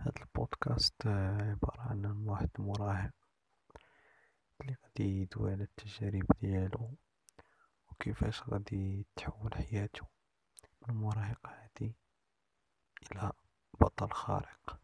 هاد البودكاست آه، عبارة عن واحد المراهق اللي غادي يدوي على التجارب ديالو وكيفاش غادي تحول حياتو من مراهق عادي إلى بطل خارق.